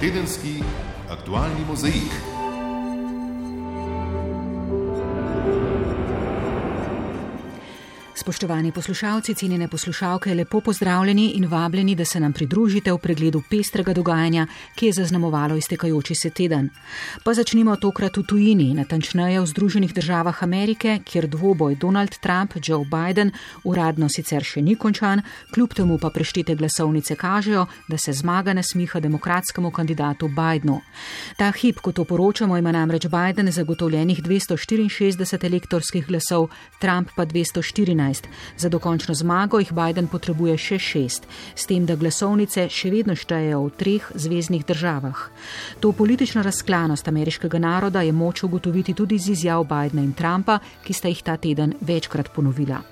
tedenski aktualni mozaik. Spoštovani poslušalci, cenjene poslušalke, lepo pozdravljeni in vabljeni, da se nam pridružite v pregledu pestrega dogajanja, ki je zaznamovalo iztekajoči se teden. Pa začnimo tokrat v tujini, natančneje v Združenih državah Amerike, kjer dvoboj Donald Trump-Joe Biden uradno sicer še ni končan, kljub temu pa preštete glasovnice kažejo, da se zmaga nasmiha demokratskemu kandidatu Bidenu. Ta hip, ko to poročamo, ima namreč Biden zagotovljenih 264 elektorskih glasov, Trump pa 214. Za dokončno zmago jih Biden potrebuje še šest, s tem, da glasovnice še vedno štejejo v treh zvezdnih državah. To politično razklanost ameriškega naroda je moč ugotoviti tudi z izjav Bidena in Trumpa, ki sta jih ta teden večkrat ponovila.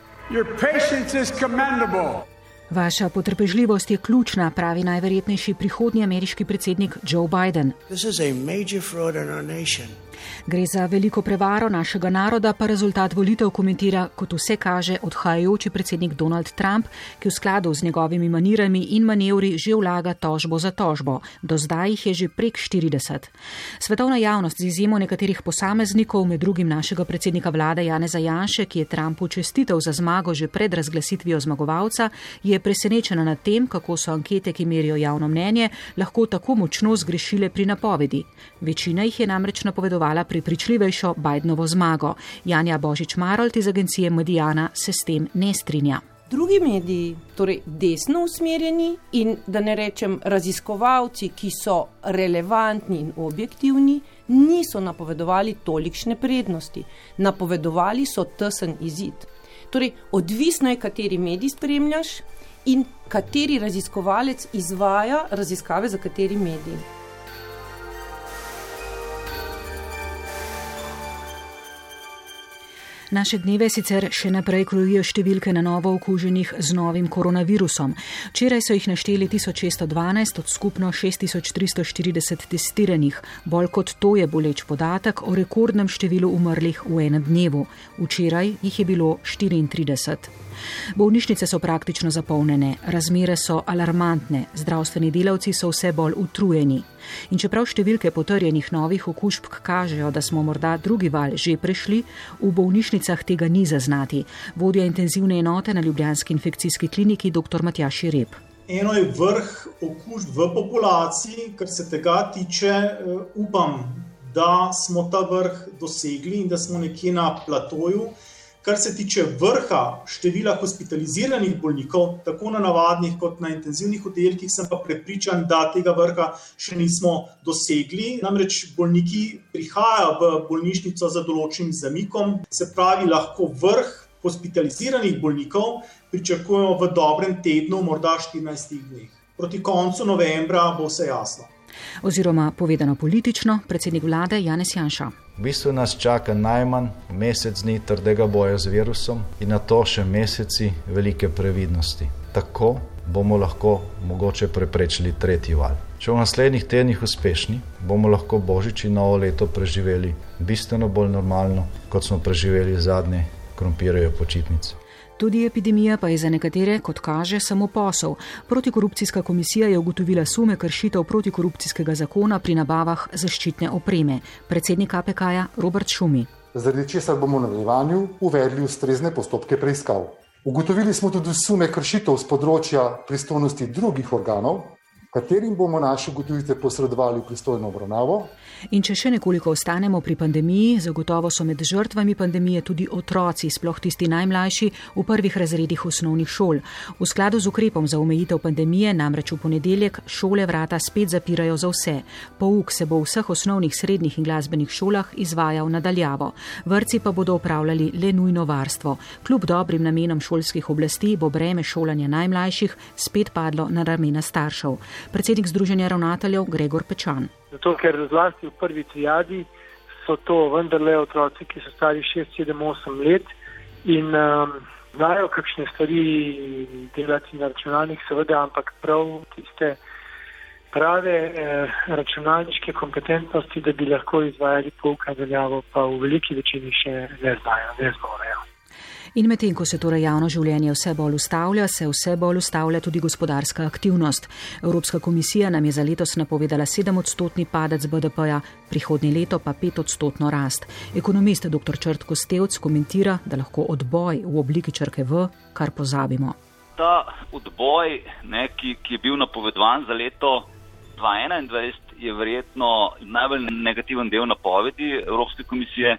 Vaša potrpežljivost je ključna, pravi najverjetnejši prihodnji ameriški predsednik Joe Biden. Gre za veliko prevaro našega naroda, pa rezultat volitev komentira, kot vse kaže, odhajajoči predsednik Donald Trump, ki v skladu z njegovimi manirami in manevri že vlaga tožbo za tožbo. Do zdaj jih je že prek 40. Svetovna javnost, z izjemo nekaterih posameznikov, med drugim našega predsednika vlade Janeza Janše, ki je Trumpu čestitev za zmago že pred razglasitvijo zmagovalca, je presenečena nad tem, kako so ankete, ki merijo javno mnenje, lahko tako močno zgrešile pri napovedi. Večina jih je namreč napovedovala pričakovala prepričljivejšo Bidenovo zmago. Janja Božič Marolt iz agencije Medijana se s tem ne strinja. Drugi mediji, torej desno usmerjeni in da ne rečem raziskovalci, ki so relevantni in objektivni, niso napovedovali tolikšne prednosti. Napovedovali so tesen izid. Torej, odvisno je, kateri medij spremljaš in kateri raziskovalec izvaja raziskave za kateri medij. Naše dneve sicer še naprej krojijo številke na novo okuženih z novim koronavirusom. Včeraj so jih našteli 1612 od skupno 6340 testiranih. Bolj kot to je boleč podatek o rekordnem številu umrlih v enem dnevu. Včeraj jih je bilo 34. Bolnišnice so praktično zapolnjene, razmere so alarmantne, zdravstveni delavci so vse bolj utrujeni. In čeprav številke potrjenih novih okužb kažejo, da smo morda drugi val že prešli, v bolnišnicah tega ni zaznati, vodja intenzivne enote na Ljubljanski infekcijski kliniki dr. Matjaš Rep. Eno je vrh okužb v populaciji, kar se tega tiče, eh, upam, da smo ta vrh dosegli in da smo nekje na platoju. Kar se tiče vrha števila hospitaliziranih bolnikov, tako na navadnih kot na intenzivnih oddelkih, sem pa prepričan, da tega vrha še nismo dosegli. Namreč bolniki prihajajo v bolnišnico za določenim zamikom, se pravi, lahko vrh hospitaliziranih bolnikov pričakujemo v dobrem tednu, morda 14 dneh. Proti koncu novembra bo vse jasno. Oziroma, povedano politično, predsednik vlade Janez Janša. V bistvu nas čaka najmanj mesec dni trdega boja z virusom in na to še meseci velike previdnosti. Tako bomo lahko mogoče preprečili tretji val. Če v naslednjih tednih uspešni, bomo lahko božič in novo leto preživeli bistveno bolj normalno, kot smo preživeli zadnje krompirje počitnice. Tudi epidemija pa je za nekatere, kot kaže, samo posel. Protikorupcijska komisija je ugotovila sume kršitev protikorupcijskega zakona pri nabavah zaščitne opreme. Predsednik APK-ja Robert Šumi. Zaradi česar bomo v nadaljevanju uvedli ustrezne postopke preiskav. Ugotovili smo tudi sume kršitev z področja pristojnosti drugih organov, katerim bomo naše ugotovitve posredovali v pristojno obravnavo. In če še nekoliko ostanemo pri pandemiji, zagotovo so med žrtvami pandemije tudi otroci, sploh tisti najmlajši v prvih razredih osnovnih šol. V skladu z ukrepom za omejitev pandemije namreč v ponedeljek šole vrata spet zapirajo za vse. Pouk se bo v vseh osnovnih, srednjih in glasbenih šolah izvajal nadaljavo. Vrci pa bodo upravljali le nujno varstvo. Kljub dobrim namenom šolskih oblasti bo breme šolanja najmlajših spet padlo na ramena staršev predsednik Združenja ravnateljev Gregor Pečan. Zato, ker zlasti v prvi trijadi so to vendarle otroci, ki so stari 6, 7, 8 let in um, znajo kakšne stvari delati na računalnik, seveda, ampak prav tiste prave eh, računalniške kompetentnosti, da bi lahko izvajali pouk nadaljavo, pa v veliki večini še ne znajo, ne zmorejo. In medtem, ko se torej javno življenje vse bolj ustavlja, se vse bolj ustavlja tudi gospodarska aktivnost. Evropska komisija nam je za letos napovedala 7 odstotni padec BDP-ja, prihodnje leto pa 5 odstotno rast. Ekonomist dr. Črtko Stevc komentira, da lahko odboj v obliki črke V kar pozabimo. Ta odboj, ne, ki, ki je bil napovedovan za leto 2021, je verjetno najbolj negativen del napovedi Evropske komisije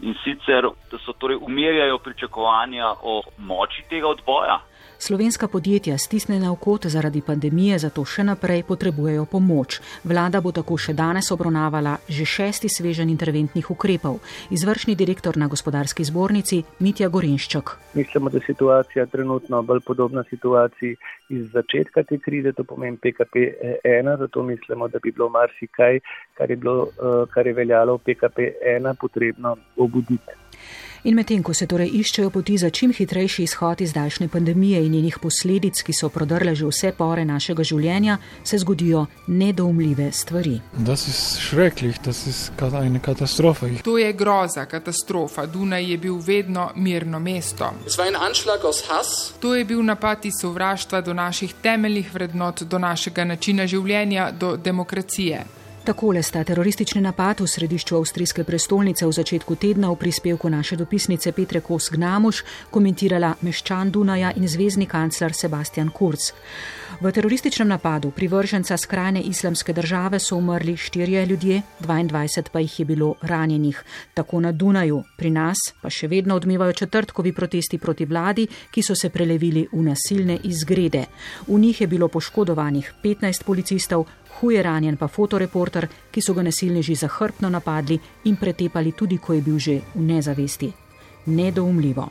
in sicer, da so torej umirjajo pričakovanja o moči tega odboja. Slovenska podjetja stisnjena v kot zaradi pandemije zato še naprej potrebujejo pomoč. Vlada bo tako še danes obravnavala že šesti svežen interventnih ukrepov. Izvršni direktor na gospodarski zbornici Mitja Gorenščak. Mislimo, da je situacija trenutno bolj podobna situaciji iz začetka te krize, to pomeni PKP-1, zato mislimo, da bi bilo marsikaj, kar je, bilo, eh, kar je veljalo v PKP-1, potrebno obuditi. In medtem, ko se torej iščejo poti za čim hitrejši izhod iz daljšnje pandemije in njenih posledic, ki so prodrle že vse pore našega življenja, se zgodijo nedoumljive stvari. Da si šrekli, da si ena katastrofa. To je groza, katastrofa. Dunaj je bil vedno mirno mesto. To je bil napad iz sovraštva do naših temeljnih vrednot, do našega načina življenja, do demokracije. Takole sta teroristični napad v središču avstrijske prestolnice v začetku tedna v prispevku naše dopisnice Petre Kos Gnamuš komentirala meščan Dunaja in zvezdni kancler Sebastian Kurz. V terorističnem napadu privrženca skrajne islamske države so umrli štirje ljudje, 22 pa jih je bilo ranjenih. Tako na Dunaju, pri nas pa še vedno odmevajo četrtkovi protesti proti vladi, ki so se prelevili v nasilne izgrede. V njih je bilo poškodovanih 15 policistov, huje ranjen pa fotoreporter, ki so ga nasilneži zahrbno napadli in pretepali tudi, ko je bil že v nezavesti. Nedoumljivo.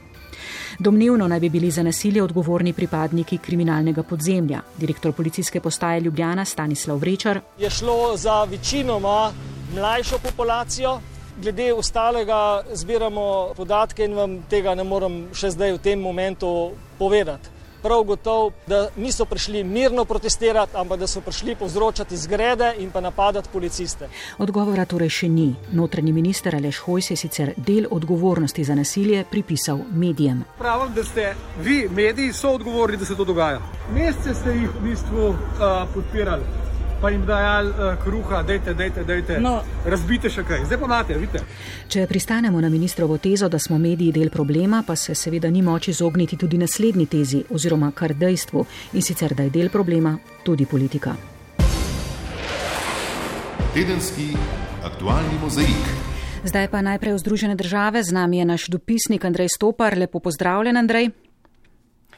Domnevno naj bi bili za nasilje odgovorni pripadniki kriminalnega podzemlja. Direktor policijske postaje Ljubljana Stanislav Vrečar. Je šlo za večinoma mlajšo populacijo. Glede ostalega zbiramo podatke in vam tega ne morem še zdaj v tem momentu povedati prav gotovo, da niso prišli mirno protestirati, ampak da so prišli povzročati zgrede in pa napadati policiste. Odgovora torej še ni. Notranji minister Aleš Hojs je sicer del odgovornosti za nasilje pripisal medijem. Pravim, da ste vi, mediji, so odgovorni, da se to dogaja. Mesece ste jih v bistvu uh, podpirali pa jim dajali uh, kruha, dajte, dajte, dajte. No. razbite še kaj. Zdaj pa imate, vidite. Če pristanemo na ministrovo tezo, da smo mediji del problema, pa se seveda ni moč izogniti tudi naslednji tezi oziroma kar dejstvu in sicer, da je del problema tudi politika. Tedenski aktualni mozaik. Zdaj pa najprej v Združene države, z nami je naš dopisnik Andrej Stopar. Lepo pozdravljen, Andrej.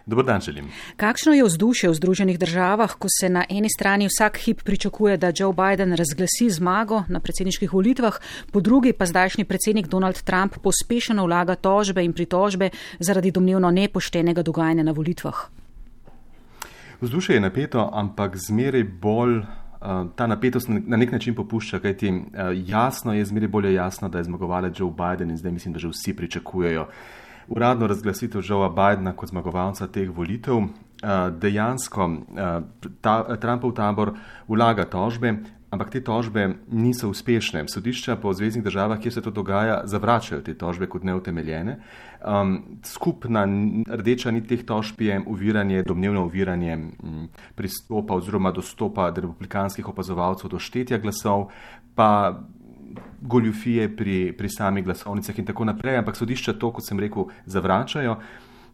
Dobro dan želim. Kakšno je vzdušje v Združenih državah, ko se na eni strani vsak hip pričakuje, da Joe Biden razglasi zmago na predsedniških volitvah, po drugi pa zdajšnji predsednik Donald Trump pospešeno vlaga tožbe in pritožbe zaradi domnevno nepoštenega dogajanja na volitvah? Vzdušje je napeto, ampak zmeraj bolj. Uh, ta napetost na nek način popušča, kajti uh, jasno je, zmeraj bolj jasno, da je zmagovalec Joe Biden in zdaj mislim, da že vsi pričakujejo, uradno razglasitev Joea Bidna kot zmagovalca teh volitev. Eh, dejansko eh, ta, Trumpov tabor vlaga tožbe, ampak te tožbe niso uspešne. Sodišča po zvezdnih državah, kjer se to dogaja, zavračajo te tožbe kot neutemeljene. Um, skupna rdeča nit teh tožb je uviranje, domnevno uviranje m, pristopa oziroma dostopa republikanskih opazovalcev do štetja glasov, pa goljufije pri, pri samih glasovnicah in tako naprej, ampak sodišča to, kot sem rekel, zavračajo.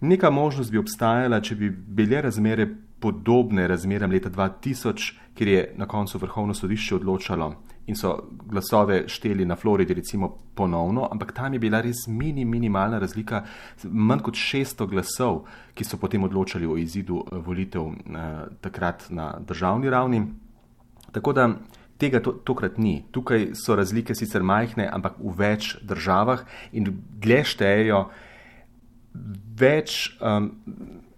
Neka možnost bi obstajala, če bi bile razmere podobne razmeram leta 2000, kjer je na koncu vrhovno sodišče odločalo in so glasove šteli na Floridi, recimo ponovno, ampak tam je bila res mini, minimalna razlika, manj kot 600 glasov, ki so potem odločali o izidu eh, volitev eh, takrat na državni ravni. Tako da Tega to, tokrat ni. Tukaj so razlike sicer majhne, ampak v več državah in dlje štejejo, več, um,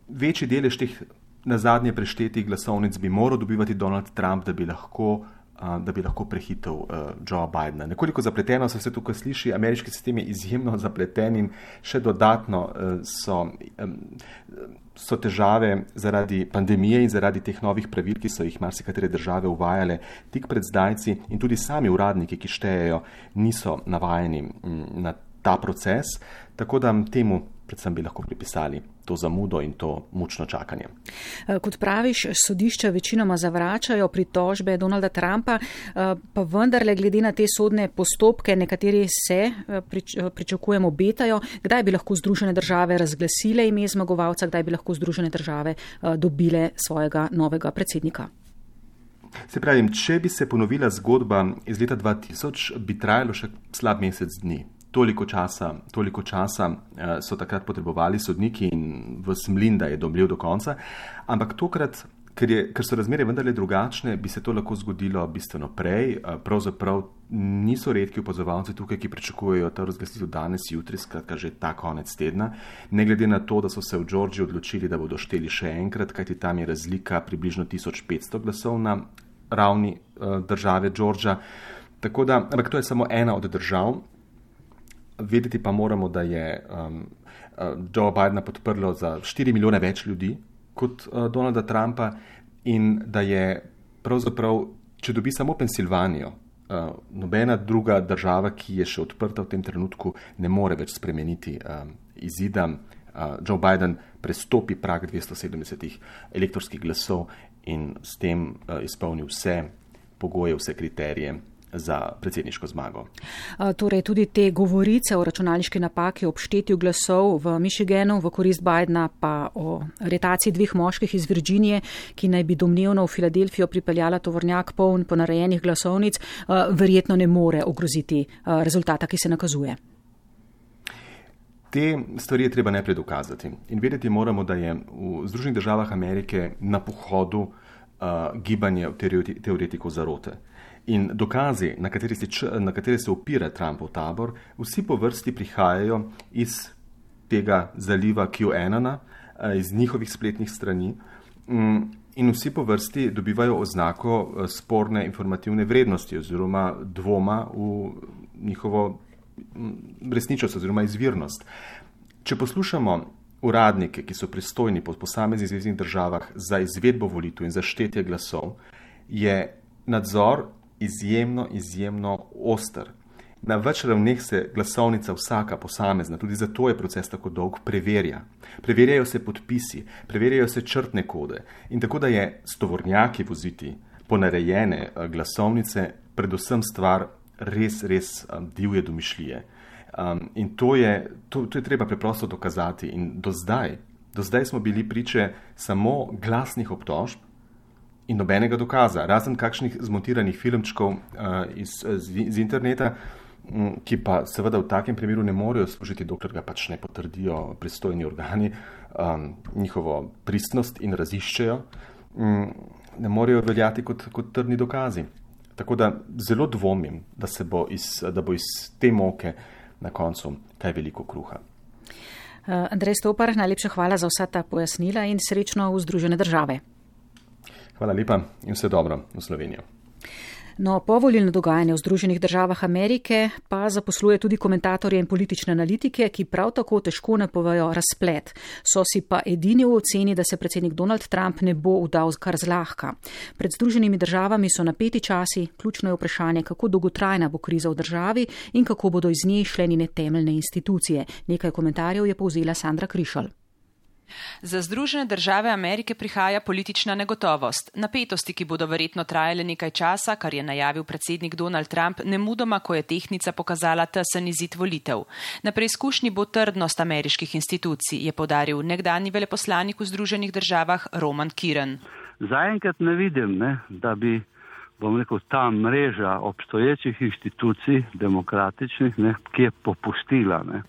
večji delež teh na zadnje preštetih glasovnic bi moral dobivati Donald Trump, da bi lahko, da bi lahko prehitel uh, Joe Bidena. Nekoliko zapleteno se vse tukaj sliši, ameriški sistem je izjemno zapleten in še dodatno uh, so. Um, so težave zaradi pandemije in zaradi teh novih pravil, ki so jih marsikatere države uvajale tik pred zdajci in tudi sami uradniki, ki štejejo, niso navajeni mm, na ta proces. Tako da temu predvsem bi lahko pripisali to zamudo in to mučno čakanje. Eh, kot praviš, sodišča večinoma zavračajo pritožbe Donalda Trumpa, eh, pa vendarle glede na te sodne postopke, nekateri se eh, prič, pričakujemo obetajo, kdaj bi lahko Združene države razglasile ime zmagovalca, kdaj bi lahko Združene države dobile svojega novega predsednika. Se pravi, če bi se ponovila zgodba iz leta 2000, bi trajalo še slab mesec dni toliko časa, toliko časa uh, so takrat potrebovali sodniki in v smlin, da je domljiv do konca. Ampak tokrat, ker, je, ker so razmere vendarle drugačne, bi se to lahko zgodilo bistveno prej. Uh, pravzaprav niso redki opazovalci tukaj, ki pričakujejo ta razglasitev danes, jutri, skratka že ta konec tedna. Ne glede na to, da so se v Džordžiji odločili, da bodo šteli še enkrat, kajti tam je razlika približno 1500 glasov na ravni uh, države Džordža. Tako da, ampak to je samo ena od držav, Vedeti pa moramo, da je um, uh, Joe Bidena podprlo za 4 milijone več ljudi kot uh, Donalda Trumpa in da je pravzaprav, če dobi samo Pensilvanijo, uh, nobena druga država, ki je še odprta v tem trenutku, ne more več spremeniti um, izida. Uh, Joe Biden prestopi prag 270 elektorskih glasov in s tem uh, izpolni vse pogoje, vse kriterije za predsedniško zmago. Torej, tudi te govorice o računalniški napaki ob štetju glasov v Michiganu v korist Bidna, pa o retaciji dveh moških iz Virginije, ki naj bi domnevno v Filadelfijo pripeljala tovornjak poln ponarejenih glasovnic, verjetno ne more ogroziti rezultata, ki se nakazuje. Te stvari je treba najprej dokazati. In vedeti moramo, da je v Združenih državah Amerike na pohodu uh, gibanje teoretikov zarote. Uh, In dokazi, na kateri se, na kateri se opira Trumpov tabor, vsi po vrsti prihajajo iz tega zaliva QAnon, eh, iz njihovih spletnih strani. Mm, in vsi po vrsti dobivajo oznako eh, sporne informativne vrednosti oziroma dvoma v njihovo mm, resničnost oziroma izvirnost. Če poslušamo uradnike, ki so pristojni po posameznih zvezdnih državah za izvedbo volitev in za štetje glasov, je nadzor izjemno, izjemno oster. Na več ravneh se glasovnica vsaka posamezna, tudi zato je proces tako dolg, preverja. Preverjajo se podpisi, preverjajo se črtne kode in tako da je s tovornjaki voziti ponarejene eh, glasovnice predvsem stvar res, res um, divje domišljije. Um, in to je, to, to je treba preprosto dokazati. In do zdaj, do zdaj smo bili priče samo glasnih obtožb, in nobenega dokaza, razen kakšnih zmontiranih filmčkov uh, iz, z, z interneta, um, ki pa seveda v takem primeru ne morejo služiti, dokler ga pač ne potrdijo pristojni organi, um, njihovo pristnost in raziščejo, um, ne morejo veljati kot, kot trdni dokazi. Tako da zelo dvomim, da, bo iz, da bo iz te moke na koncu kaj veliko kruha. Uh, Andrej Stopar, najlepša hvala za vsa ta pojasnila in srečno v Združene države. Hvala lepa in vse dobro v Slovenijo. No, povoljno dogajanje v Združenih državah Amerike pa zaposluje tudi komentatorje in politične analitike, ki prav tako težko ne povejo razplet. So si pa edini v oceni, da se predsednik Donald Trump ne bo udal kar zlahka. Pred Združenimi državami so napeti časi, ključno je vprašanje, kako dolgotrajna bo kriza v državi in kako bodo iz nje šle njene temeljne institucije. Nekaj komentarjev je povzela Sandra Krišal. Za Združene države Amerike prihaja politična negotovost. Napetosti, ki bodo verjetno trajale nekaj časa, kar je najavil predsednik Donald Trump, ne mudoma, ko je tehnica pokazala tesen izid volitev. Na preizkušnji bo trdnost ameriških institucij, je podaril nekdani veleposlanik v Združenih državah Roman Kiren. Zaenkrat ne vidim, ne, da bi. Bom rekel, ta mreža obstoječih inštitucij, demokratičnih, ne, ki je popustila. Ne.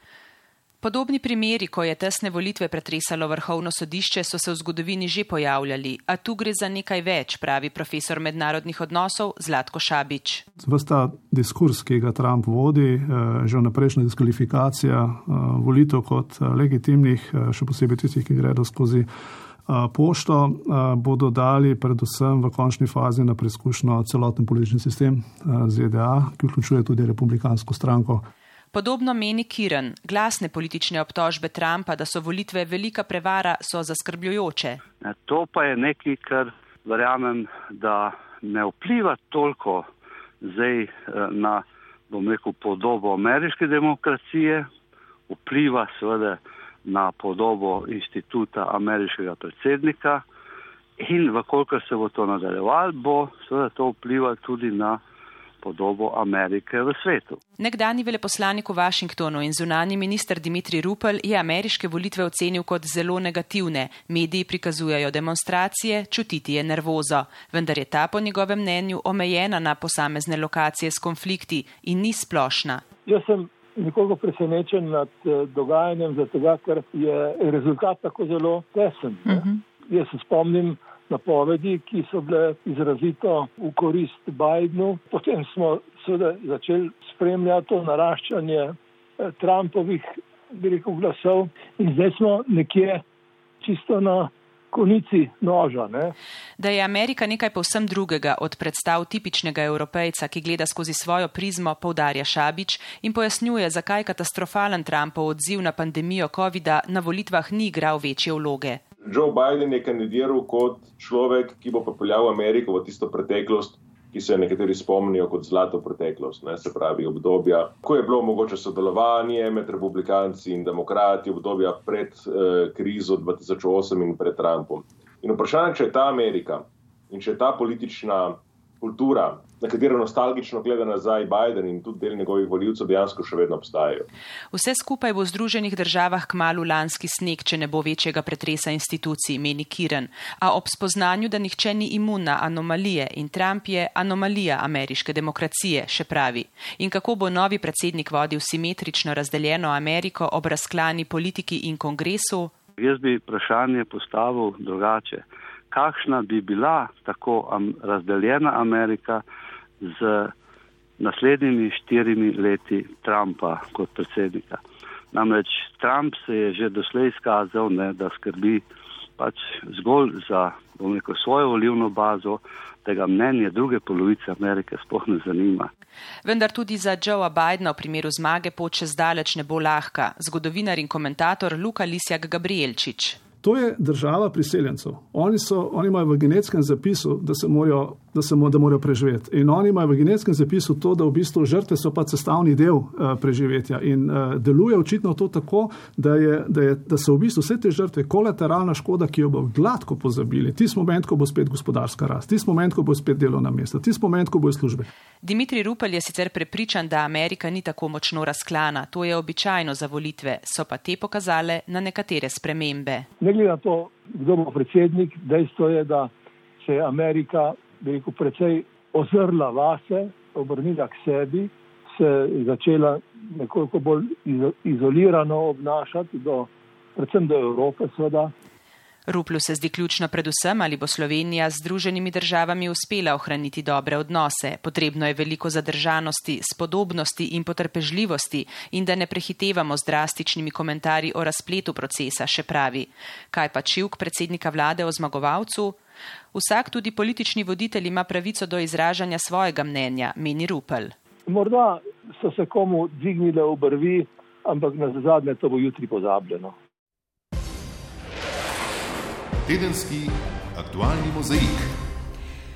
Podobni primeri, ko je tesne volitve pretresalo vrhovno sodišče, so se v zgodovini že pojavljali, a tu gre za nekaj več, pravi profesor mednarodnih odnosov Zlatko Šabič. Vsta diskurs, ki ga Trump vodi, eh, že naprejšnja diskvalifikacija eh, volitev kot eh, legitimnih, še posebej tistih, ki gredo skozi pošto, bodo dali predvsem v končni fazi na preizkušnjo celoten politični sistem ZDA, ki vključuje tudi republikansko stranko. Podobno meni Kiren. Glasne politične obtožbe Trumpa, da so volitve velika prevara, so zaskrbljujoče. To pa je nekaj, kar verjamem, da ne vpliva toliko zdaj eh, na, bom rekel, podobo ameriške demokracije, vpliva seveda na podobo instituta ameriškega predsednika in vkolikor se bo to nadaljevalo, bo seveda to vplivalo tudi na podobo Amerike v svetu. Nekdani veleposlanik v Washingtonu in zunani minister Dimitri Rupel je ameriške volitve ocenil kot zelo negativne. Mediji prikazujejo demonstracije, čutiti je nervozo, vendar je ta po njegovem mnenju omejena na posamezne lokacije s konflikti in ni splošna. Jaz sem nekoliko presenečen nad eh, dogajanjem, zato ker je rezultat tako zelo tesen. Uh mhm. -huh. Jaz se spomnim napovedi, ki so bile izrazito v korist Bidenu. Potem smo seveda začeli spremljati to naraščanje eh, Trumpovih rekel, glasov in zdaj smo nekje čisto na konici noža. Ne? Da je Amerika nekaj povsem drugega od predstav tipičnega evropejca, ki gleda skozi svojo prizmo, povdarja Šabič in pojasnjuje, zakaj katastrofalen Trumpov odziv na pandemijo COVID-a na volitvah ni igral večje vloge. Joe Biden je kandidiral kot človek, ki bo pripeljal Ameriko v tisto preteklost, ki se nekateri spomnijo kot zlato preteklost, ne, se pravi obdobja, ko je bilo mogoče sodelovanje med republikanci in demokrati, obdobja pred eh, krizo 2008 in pred Trumpom. In vprašanje, če je ta Amerika in če je ta politična kultura, na katero nostalgično gleda nazaj Biden in tudi del njegovih voljivcev, dejansko še vedno obstajajo. Vse skupaj bo v Združenih državah k malu lanski sneg, če ne bo večjega pretresa institucij, meni Kiren. A ob spoznanju, da nihče ni imun na anomalije in Trump je anomalija ameriške demokracije, še pravi. In kako bo novi predsednik vodil simetrično razdeljeno Ameriko ob razklani politiki in kongresu? Jaz bi vprašanje postavil drugače kakšna bi bila tako razdeljena Amerika z naslednjimi štirimi leti Trumpa kot predsednika. Namreč Trump se je že doslej izkazal, ne, da skrbi pač zgolj za rekel, svojo volivno bazo, tega mnenja druge polovice Amerike sploh ne zanima. Vendar tudi za Joea Bidena v primeru zmage pot čez daleč ne bo lahka. Zgodovinar in komentator Luka Lisjak Gabrielčič. To je država priseljencev. Oni, so, oni imajo v genetskem zapisu, da, se morajo, da, se, da morajo preživeti. In oni imajo v genetskem zapisu to, da v bistvu žrtve so pa sestavni del uh, preživetja. In uh, deluje očitno to tako, da, je, da, je, da so v bistvu vse te žrtve kolateralna škoda, ki jo bo gladko pozabili. Tisti moment, ko bo spet gospodarska rast, tisti moment, ko bo spet delovna mesta, tisti moment, ko bo službe. Dimitri Rupel je sicer prepričan, da Amerika ni tako močno razklana. To je običajno za volitve, so pa te pokazale na nekatere spremembe. Ne glede na to, kdo bo predsednik, dejstvo je, da se je Amerika rekel, precej ozrla vase, obrnila k sebi, se začela nekoliko bolj izolirano obnašati, do, predvsem do Evrope, seveda. Ruplu se zdi ključno predvsem, ali bo Slovenija z Združenimi državami uspela ohraniti dobre odnose. Potrebno je veliko zadržanosti, spodobnosti in potrpežljivosti in da ne prehitevamo z drastičnimi komentarji o razpletu procesa, še pravi. Kaj pa čivk predsednika vlade o zmagovalcu? Vsak tudi politični voditelj ima pravico do izražanja svojega mnenja, meni Rupel. Morda so se komu dvignile obrvi, ampak na zadnje to bo jutri pozabljeno tedenski aktualni mozaik.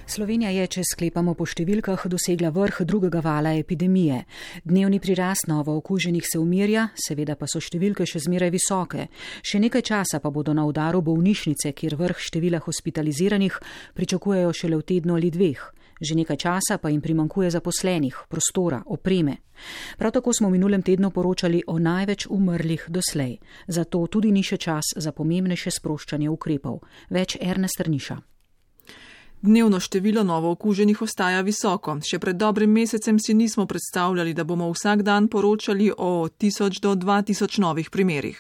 Slovenija je, če sklepamo po številkah, dosegla vrh drugega vala epidemije. Dnevni prirast novo okuženih se umirja, seveda pa so številke še zmeraj visoke. Še nekaj časa pa bodo na udaru bolnišnice, kjer vrh števila hospitaliziranih pričakujejo šele v tednu ali dveh. Že nekaj časa pa jim primankuje zaposlenih, prostora, opreme. Prav tako smo v minulem tednu poročali o največ umrlih doslej, zato tudi ni še čas za pomembnejše sproščanje ukrepov. Več Ernest Trniša. Dnevno število novo okuženih ostaja visoko. Še pred dobrim mesecem si nismo predstavljali, da bomo vsak dan poročali o 1000 do 2000 novih primerih.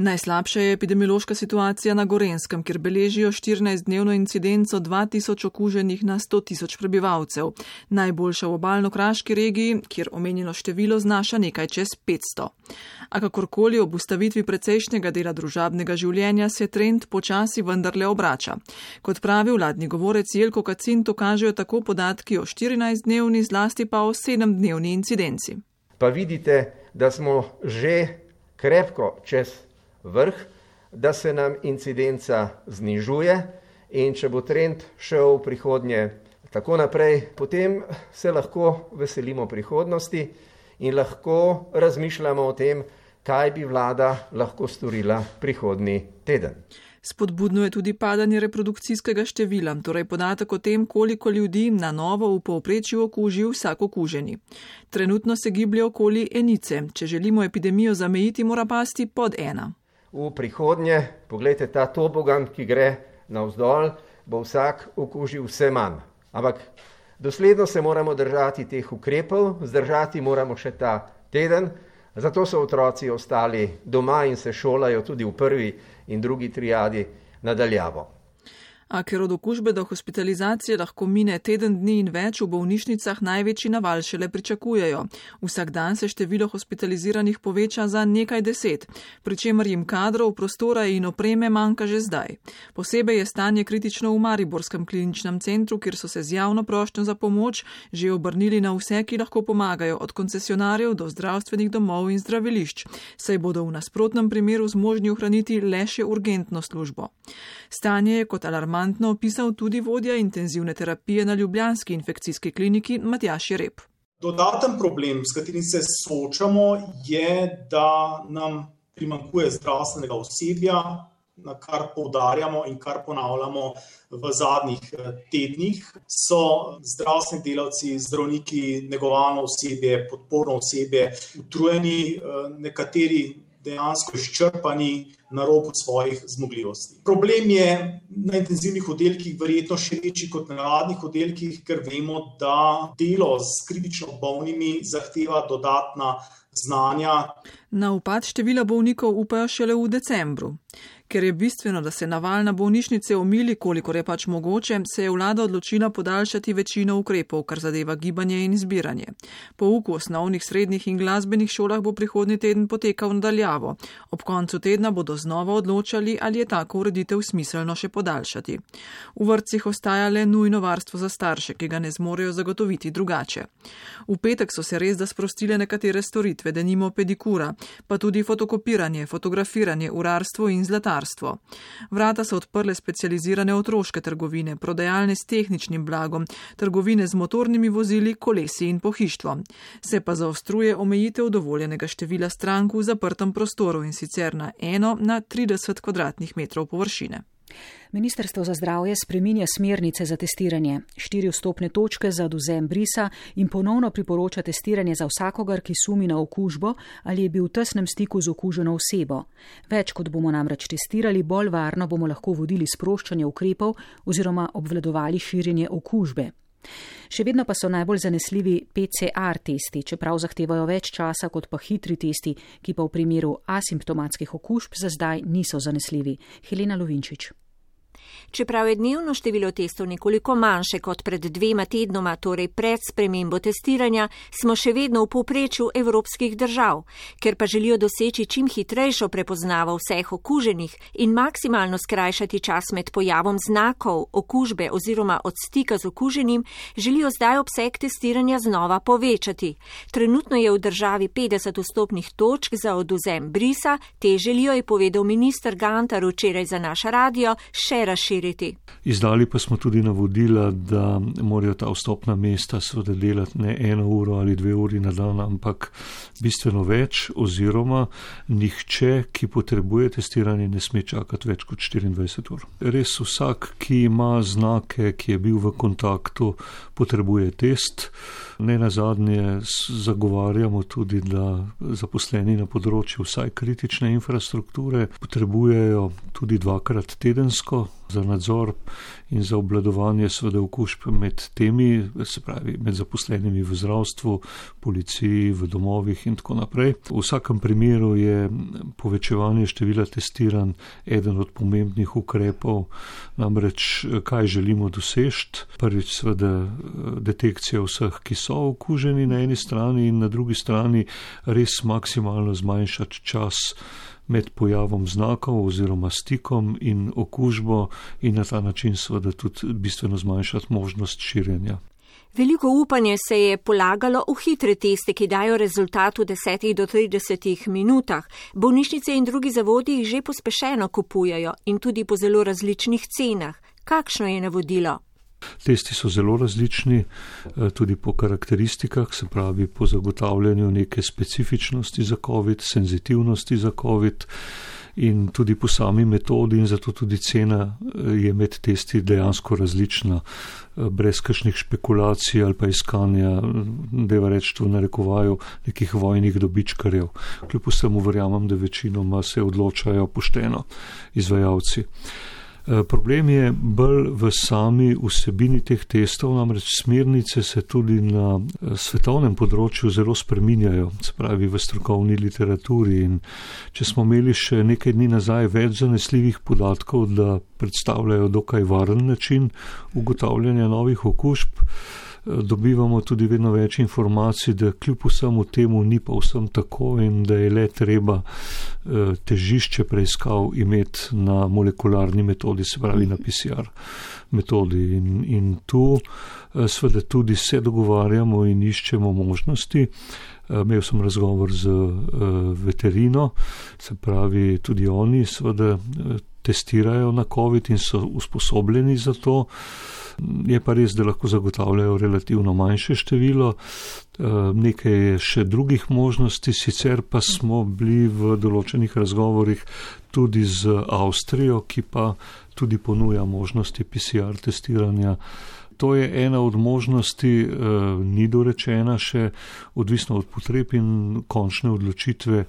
Najslabša je epidemiološka situacija na Gorenskem, kjer beležijo 14-dnevno incidenco 2000 okuženih na 100 tisoč prebivalcev. Najboljša v obaljno-kraški regiji, kjer omenjeno število znaša nekaj čez 500. A kakorkoli ob ustavitvi precejšnjega dela družabnega življenja se trend počasi vendarle obrača. Kot pravi vladni govorec Jelko Kacin, to kažejo tako podatki o 14-dnevni, zlasti pa o 7-dnevni incidenci. Pa vidite, da smo že krepko čez vrh, da se nam incidenca znižuje in če bo trend šel v prihodnje tako naprej, potem se lahko veselimo prihodnosti in lahko razmišljamo o tem, kaj bi vlada lahko storila prihodni teden. Spodbudno je tudi padanje reprodukcijskega števila, torej podatek o tem, koliko ljudi na novo v povprečju okuži vsak okuženi. Trenutno se giblje okoli enice. Če želimo epidemijo zamejiti, mora pasti pod ena. V prihodnje, pogledajte ta tobogan, ki gre navzdol, bo vsak okužil vse manj. Ampak dosledno se moramo držati teh ukrepov, zdržati moramo še ta teden, zato so otroci ostali doma in se šolajo tudi v prvi in drugi triadi nadaljavo. A ker od okužbe do hospitalizacije lahko mine teden dni in več, v bolnišnicah največji naval šele pričakujejo. Vsak dan se število hospitaliziranih poveča za nekaj deset, pri čemer jim kadrov, prostora in opreme manjka že zdaj. Posebej je stanje kritično v Mariborskem kliničnem centru, kjer so se z javno prošnjo za pomoč že obrnili na vse, ki lahko pomagajo, od koncesionarjev do zdravstvenih domov in zdravilišč, saj bodo v nasprotnem primeru zmožni ohraniti le še urgentno službo. Stanje je kot alarmantno opisal tudi vodja intenzivne terapije na Ljubljanski infekcijski kliniki Matjaš Rep. Dodaten problem, s katerim se soočamo, je, da nam primankuje zdravstvenega osebja, na kar poudarjamo in kar ponavljamo v zadnjih eh, tednih. So zdravstveni delavci, zdravniki, negovalno osebje, podporno osebje, utrujeni, eh, nekateri dejansko izčrpani na robu svojih zmogljivosti. Problem je na intenzivnih oddelkih verjetno še večji kot na navadnih oddelkih, ker vemo, da delo s kritično bolnimi zahteva dodatna znanja. Na upad števila bolnikov upajo šele v decembru. Ker je bistveno, da se naval na bolnišnice omili, kolikor je pač mogoče, se je vlada odločila podaljšati večino ukrepov, kar zadeva gibanje in zbiranje. Pouk v osnovnih, srednjih in glasbenih šolah bo prihodnji teden potekal nadaljavo. Ob koncu tedna bodo znova odločali, ali je tako ureditev smiselno še podaljšati. V vrtcih ostaja le nujno varstvo za starše, ki ga ne zmorejo zagotoviti drugače. V petek so se res da sprostile nekatere storitve, da nimo pedikura, pa tudi fotokopiranje, fotografiranje, urarstvo in zlatarstvo gospodarstvo. Vrata so odprle specializirane otroške trgovine, prodajalne s tehničnim blagom, trgovine z motornimi vozili, kolesi in pohištvom. Se pa zaostruje omejitev dovoljenega števila strank v zaprtem prostoru in sicer na eno na 30 km2 površine. Ministrstvo za zdravje spreminja smernice za testiranje, štiri vstopne točke za oduzem brisa in ponovno priporoča testiranje za vsakogar, ki sumi na okužbo ali je bil v tesnem stiku z okuženo osebo. Več kot bomo namreč testirali, bolj varno bomo lahko vodili sproščanje ukrepov oziroma obvladovali širjenje okužbe. Še vedno pa so najbolj zanesljivi PCR testi, čeprav zahtevajo več časa kot pa hitri testi, ki pa v primeru asimptomatskih okužb za zdaj niso zanesljivi. Helena Lovinčič. Čeprav je dnevno število testov nekoliko manjše kot pred dvema tednoma, torej pred spremembo testiranja, smo še vedno v povprečju evropskih držav. Ker pa želijo doseči čim hitrejšo prepoznavo vseh okuženih in maksimalno skrajšati čas med pojavom znakov okužbe oziroma od stika z okuženim, želijo zdaj obseg testiranja znova povečati. Trenutno je v državi 50 vstopnih točk za oduzem brisa, te želijo, je povedal minister Gantar včeraj za naš radio, še razširiti širiti. Izdali pa smo tudi navodila, da morajo ta vstopna mesta seveda delati ne eno uro ali dve uri na dan, ampak bistveno več oziroma nihče, ki potrebuje testiranje, ne sme čakati več kot 24 ur. Res vsak, ki ima znake, ki je bil v kontaktu, potrebuje test. Ne na zadnje zagovarjamo tudi, da zaposleni na področju vsaj kritične infrastrukture potrebujejo tudi dvakrat tedensko za nadzor in za obladovanje sveda okužb med temi, se pravi med zaposlenimi v zdravstvu, policiji, v domovih in tako naprej. V vsakem primeru je povečevanje števila testiran eden od pomembnih ukrepov, namreč kaj želimo dosežti. Prvič sveda detekcija vseh, ki so okuženi na eni strani in na drugi strani res maksimalno zmanjšati čas med pojavom znakov oziroma stikom in okužbo in na ta način seveda tudi bistveno zmanjšati možnost širjenja. Veliko upanje se je polagalo v hitre teste, ki dajo rezultat v 10 do 30 minutah. Bolnišnice in drugi zavodi jih že pospešeno kupujajo in tudi po zelo različnih cenah. Kakšno je navodilo? Testi so zelo različni, eh, tudi po karakteristikah, se pravi po zagotavljanju neke specifičnosti za COVID, senzitivnosti za COVID in tudi po sami metodi in zato tudi cena eh, je med testi dejansko različna, eh, brez kakšnih špekulacij ali pa iskanja, je reč to narekovaju, nekih vojnih dobičkarjev. Kljub vsemu verjamem, da večinoma se odločajo pošteno izvajalci. Eh, problem je bolj v sami vsebini teh testov, namreč smernice se tudi na eh, svetovnem področju zelo spreminjajo, se pravi v strokovni literaturi. In če smo imeli še nekaj dni nazaj več zanesljivih podatkov, da predstavljajo dokaj varen način ugotavljanja novih okužb, dobivamo tudi vedno več informacij, da kljub vsemu temu ni pa vsem tako in da je le treba eh, težišče preiskav imeti na molekularni metodi, se pravi na PCR metodi. In, in tu eh, seveda tudi se dogovarjamo in iščemo možnosti. Eh, imel sem razgovor z veterino, se pravi tudi oni seveda testirajo na COVID in so usposobljeni za to. Je pa res, da lahko zagotavljajo relativno manjše število, eh, nekaj je še drugih možnosti, sicer pa smo bili v določenih razgovorih tudi z Avstrijo, ki pa tudi ponuja možnosti PCR testiranja. To je ena od možnosti, eh, ni dorečena še, odvisno od potreb in končne odločitve.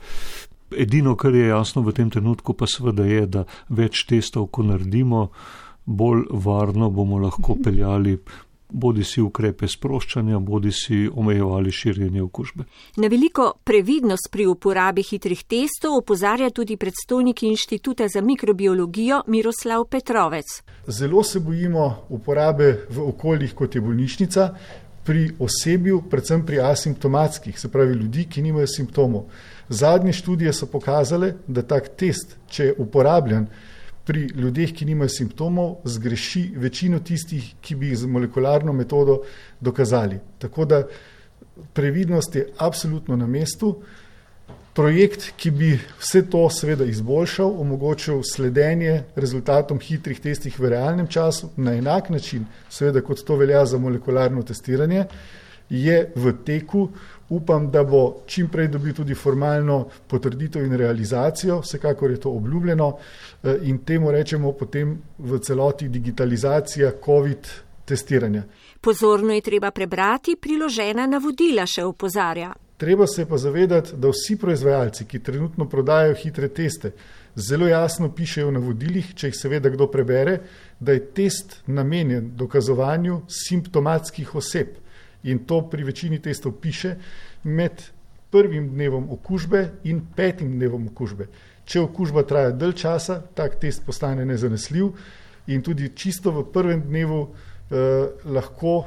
Edino, kar je jasno v tem trenutku, pa seveda je, da več testov, ko naredimo, bolj varno bomo lahko peljali bodi si ukrepe sproščanja, bodi si omejevali širjenje okužbe. Na veliko previdnost pri uporabi hitrih testov opozarja tudi predstojnik inštituta za mikrobiologijo Miroslav Petrovec. Zelo se bojimo uporabe v okoljih, kot je bolnišnica, pri osebju, predvsem pri asimptomatskih, se pravi ljudi, ki nimajo simptomov. Zadnje študije so pokazale, da tak test, če je uporabljen, pri ljudeh, ki nimajo simptomov, zgreši večino tistih, ki bi jih z molekularno metodo dokazali. Tako da previdnost je absolutno na mestu. Projekt, ki bi vse to seveda izboljšal, omogočil sledenje rezultatom hitrih testih v realnem času na enak način, seveda kot to velja za molekularno testiranje, je v teku. Upam, da bo čim prej dobil tudi formalno potrditev in realizacijo, vsekakor je to obljubljeno. Eh, in temu rečemo potem v celoti digitalizacija COVID testiranja. Pozorno je treba prebrati priložena navodila, še upozarja. Treba se pa zavedati, da vsi proizvajalci, ki trenutno prodajajo hitre teste, zelo jasno pišejo v navodilih, če jih seveda kdo prebere, da je test namenjen dokazovanju simptomatskih oseb. In to pri večini testov piše med prvim dnevom okužbe in petim dnevom okužbe. Če okužba traja dalj časa, tak test postane nezanesljiv in tudi čisto v prvem dnevu eh, lahko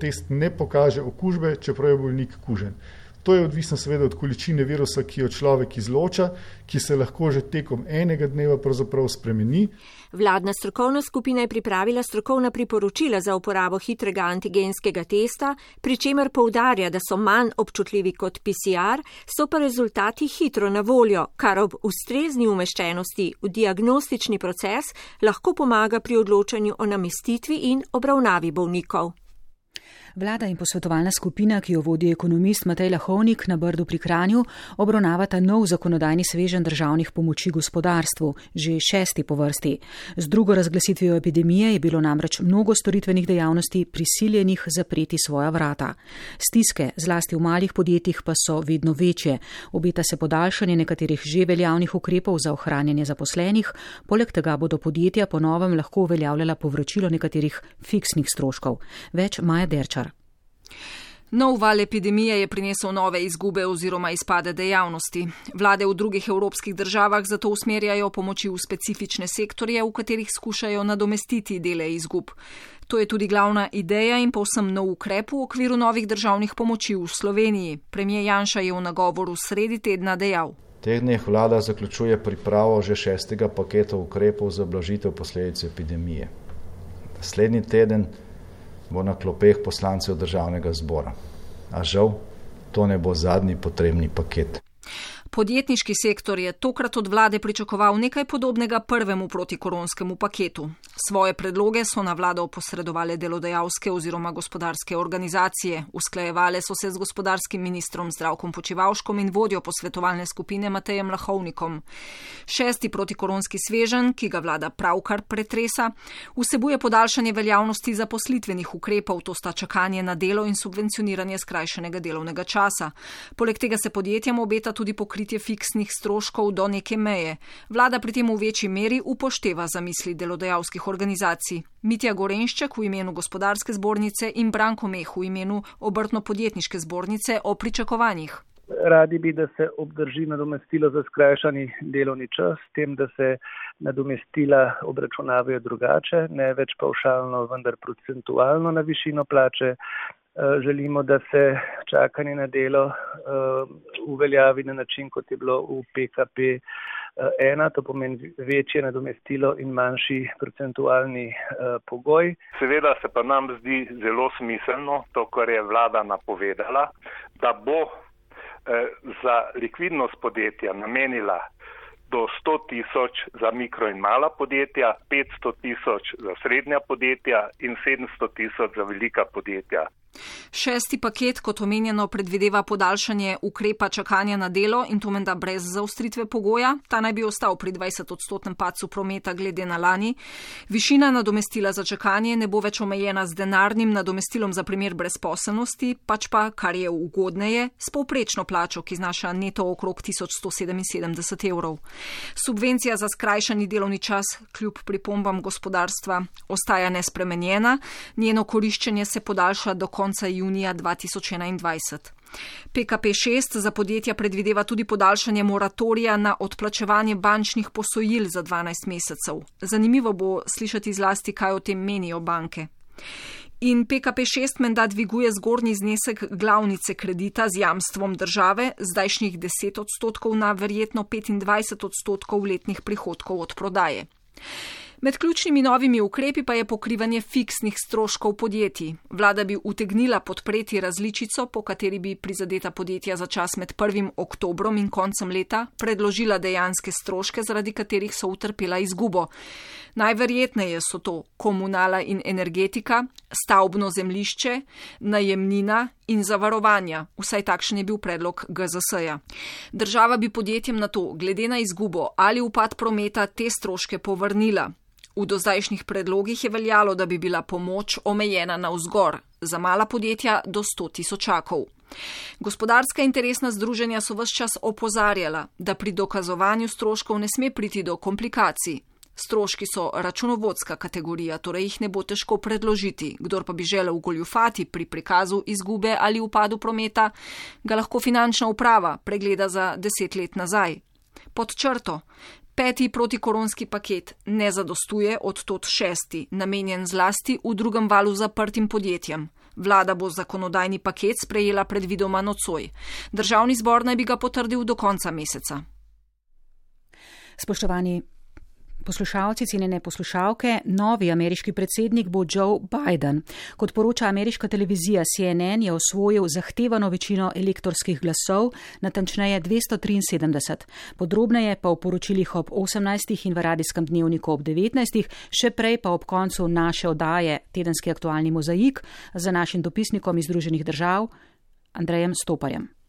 test ne pokaže okužbe, čeprav je bolnik kužen. To je odvisno seveda od količine virusa, ki jo človek izloča, ki se lahko že tekom enega dneva spremeni. Vladna strokovna skupina je pripravila strokovna priporočila za uporabo hitrega antigenskega testa, pri čemer poudarja, da so manj občutljivi kot PCR, so pa rezultati hitro na voljo, kar ob ustrezni umeščenosti v diagnostični proces lahko pomaga pri odločanju o namestitvi in obravnavi bolnikov. Vlada in posvetovalna skupina, ki jo vodi ekonomist Matej Lahovnik na Brdu pri Kranju, obravnavata nov zakonodajni svežen državnih pomoči gospodarstvu, že šesti po vrsti. Z drugo razglasitvijo epidemije je bilo namreč mnogo storitvenih dejavnosti prisiljenih zapreti svoja vrata. Stiske, zlasti v malih podjetjih, pa so vedno večje. Obeta se podaljšanje nekaterih že veljavnih ukrepov za ohranjanje zaposlenih, poleg tega bodo podjetja ponovem lahko uveljavljala povračilo nekaterih fiksnih stroškov. Več Maja Derčar. Nov val epidemije je prinesel nove izgube oziroma izpade dejavnosti. Vlade v drugih evropskih državah zato usmerjajo pomoči v specifične sektorje, v katerih skušajo nadomestiti dele izgub. To je tudi glavna ideja in povsem nov ukrep v okviru novih državnih pomoči v Sloveniji. Premijer Janša je v nagovoru sredi tedna dejal. Teh dneh vlada zaključuje pripravo že šestega paketa ukrepov za blažitev posledic epidemije. Naslednji teden bo na klopeh poslancev državnega zbora. A žal, to ne bo zadnji potrebni paket. Podjetniški sektor je tokrat od vlade pričakoval nekaj podobnega prvemu protikoronskemu paketu. Svoje predloge so na vlado posredovali delodajalske oziroma gospodarske organizacije, usklajevale so se z gospodarskim ministrom Zdravkom Počivalškom in vodjo posvetovalne skupine Matejem Lahovnikom. Šesti protikoronski svežen, ki ga vlada pravkar pretresa, vsebuje podaljšanje veljavnosti zaposlitvenih ukrepov, to sta čakanje na delo in subvencioniranje skrajšanega delovnega časa. Poleg tega se podjetjem obeta tudi pokritje fiksnih stroškov do neke meje. Vlada pri tem v večji meri upošteva zamisli delodajalskih organizacij. Mitja Gorenšček v imenu gospodarske zbornice in Branko Meh v imenu obrtno-podjetniške zbornice o pričakovanjih. Radi bi, da se obdrži nadomestilo za skrajšani delovni čas, s tem, da se nadomestila obračunavajo drugače, ne več paušalno, vendar procentualno na višino plače. Eh, želimo, da se čakanje na delo uh, uveljavi na način, kot je bilo v PKP eh, ena, to pomeni večje nadomestilo in manjši procentualni uh, pogoj. Seveda se pa nam zdi zelo smiselno to, kar je vlada napovedala, da bo uh, za likvidnost podjetja namenila do 100 tisoč za mikro in mala podjetja, 500 tisoč za srednja podjetja in 700 tisoč za velika podjetja. Šesti paket, kot omenjeno, predvideva podaljšanje ukrepa čakanja na delo in to menda brez zaustritve pogoja. Ta naj bi ostal pri 20 odstotnem pacu prometa glede na lani. Višina nadomestila za čakanje ne bo več omejena z denarnim nadomestilom za primer brezposelnosti, pač pa, kar je ugodneje, s povprečno plačo, ki znaša neto okrog 1177 evrov. Subvencija za skrajšani delovni čas, kljub pripombam gospodarstva, ostaja nespremenjena, njeno koriščenje se podaljša do konca konca junija 2021. PKP6 za podjetja predvideva tudi podaljšanje moratorija na odplačevanje bančnih posojil za 12 mesecev. Zanimivo bo slišati zlasti, kaj o tem menijo banke. In PKP6 menda dviguje zgornji znesek glavnice kredita z jamstvom države, zdajšnjih 10 odstotkov na verjetno 25 odstotkov letnih prihodkov od prodaje. Med ključnimi novimi ukrepi pa je pokrivanje fiksnih stroškov podjetij. Vlada bi utegnila podpreti različico, po kateri bi prizadeta podjetja za čas med 1. oktobrom in koncem leta predložila dejanske stroške, zaradi katerih so utrpela izgubo. Najverjetneje so to komunala in energetika, stavbno zemlišče, najemnina in zavarovanja. Vsaj takšen je bil predlog GZS-ja. Država bi podjetjem na to, glede na izgubo ali upad prometa, te stroške povrnila. V dozdajšnjih predlogih je veljalo, da bi bila pomoč omejena na vzgor, za mala podjetja do 100 tisočakov. Gospodarska interesna združenja so vse čas opozarjala, da pri dokazovanju stroškov ne sme priti do komplikacij. Stroški so računovodska kategorija, torej jih ne bo težko predložiti. Kdor pa bi želel goljufati pri prikazu izgube ali upadu prometa, ga lahko finančna uprava pregleda za deset let nazaj. Pod črto, Peti protikoronski paket ne zadostuje, od tot šesti, namenjen zlasti v drugem valu zaprtim podjetjem. Vlada bo zakonodajni paket sprejela predvidoma nocoj. Državni zbor naj bi ga potrdil do konca meseca. Spoštovani Poslušalci, cenjene poslušalke, novi ameriški predsednik bo Joe Biden. Kot poroča ameriška televizija CNN, je osvojil zahtevano večino elektorskih glasov, natančneje 273. Podrobneje pa v poročilih ob 18. in v radijskem dnevniku ob 19. še prej pa ob koncu naše odaje Tedenski aktualni mozaik za našim dopisnikom iz Združenih držav Andrejem Stoparjem.